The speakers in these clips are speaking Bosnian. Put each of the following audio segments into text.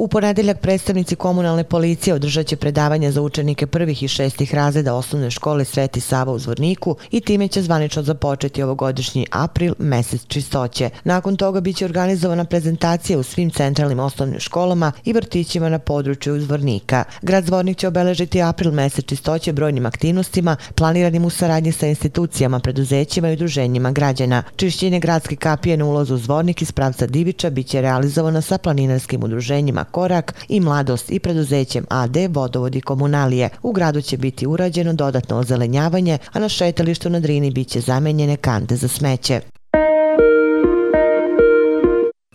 U ponedeljak predstavnici komunalne policije održat će predavanje za učenike prvih i šestih razreda osnovne škole Sveti Sava u Zvorniku i time će zvanično započeti ovogodišnji april, mesec čistoće. Nakon toga biće organizovana prezentacija u svim centralnim osnovnim školama i vrtićima na području Zvornika. Grad Zvornik će obeležiti april, mesec čistoće brojnim aktivnostima planiranim u saradnji sa institucijama, preduzećima i udruženjima građana. Čišćenje gradske kapije na ulazu u Zvornik iz pravca Divića biće realizovano sa planinarskim udruženjima Korak i Mladost i preduzećem AD Vodovodi komunalije. U gradu će biti urađeno dodatno ozelenjavanje, a na šetalištu na Drini biće zamenjene kante za smeće.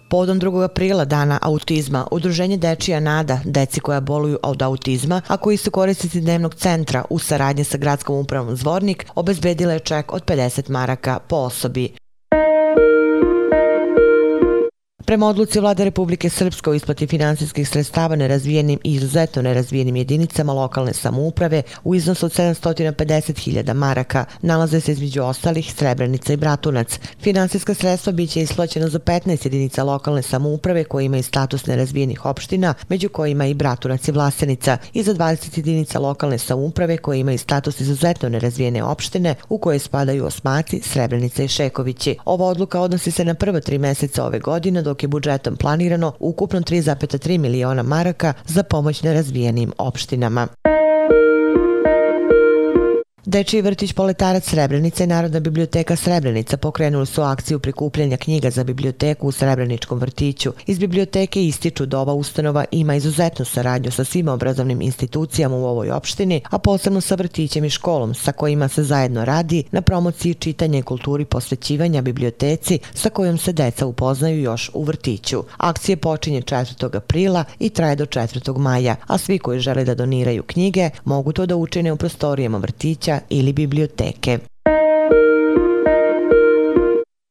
Podom 2. aprila dana autizma, udruženje Dečija Nada, deci koja boluju od autizma, a koji su korisnici dnevnog centra u saradnji sa gradskom upravom Zvornik, obezbedile je ček od 50 maraka po osobi. Prema odluci vlade Republike Srpske o isplati finansijskih sredstava nerazvijenim i izuzetno nerazvijenim jedinicama lokalne samouprave u iznosu od 750.000 maraka nalaze se između ostalih Srebrenica i Bratunac. Finansijska sredstva biće isplaćena za 15 jedinica lokalne samouprave koje imaju status nerazvijenih opština, među kojima i Bratunac i Vlasenica, i za 20 jedinica lokalne samouprave koje imaju status izuzetno nerazvijene opštine u koje spadaju Osmaci, Srebrenica i Šekovići. Ova odluka odnosi se na prva tri meseca ove godine dok dok je budžetom planirano ukupno 3,3 miliona maraka za pomoć nerazvijenim opštinama. Dečiji vrtić Poletarac Srebrenica i Narodna biblioteka Srebrenica pokrenuli su akciju prikupljanja knjiga za biblioteku u Srebreničkom vrtiću. Iz biblioteke ističu da ova ustanova ima izuzetnu saradnju sa svim obrazovnim institucijama u ovoj opštini, a posebno sa vrtićem i školom sa kojima se zajedno radi na promociji čitanja i kulturi posvećivanja biblioteci sa kojom se deca upoznaju još u vrtiću. Akcije počinje 4. aprila i traje do 4. maja, a svi koji žele da doniraju knjige mogu to da učine u prostorijama vrtića ili biblioteke.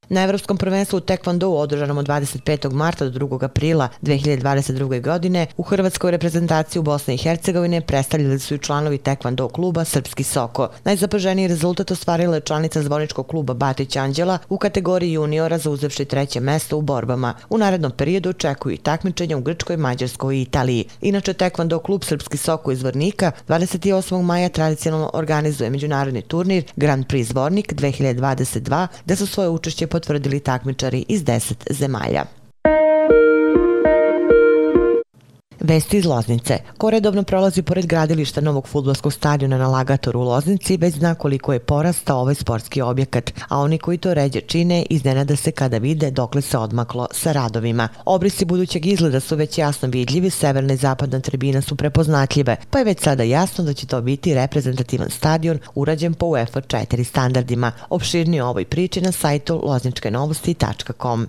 Na Evropskom prvenstvu u Taekwondo održanom od 25. marta do 2. aprila 2022. godine u Hrvatskoj reprezentaciji u Bosni i Hercegovine predstavljali su i članovi Taekwondo kluba Srpski Soko. Najzapaženiji rezultat ostvarila je članica zvoničkog kluba Batić Anđela u kategoriji juniora zauzevši treće mesto u borbama. U narednom periodu očekuju i takmičenja u Grčkoj, Mađarskoj i Italiji. Inače, Taekwondo klub Srpski Soko iz Vrnika 28. maja tradicionalno organizuje međunarodni turnir Grand Prix Zvornik 2022, gde su svoje učešće potvrdili takmičari iz 10 zemalja. Vesti iz Loznice. Ko redovno prolazi pored gradilišta novog futbolskog stadiona na Lagatoru u Loznici, već zna koliko je porastao ovaj sportski objekat, a oni koji to ređe čine iznenada se kada vide dokle se odmaklo sa radovima. Obrisi budućeg izgleda su već jasno vidljivi, severna i zapadna tribina su prepoznatljive, pa je već sada jasno da će to biti reprezentativan stadion urađen po UEFA 4 standardima. Opširnije o ovoj priči na sajtu lozničkenovosti.com.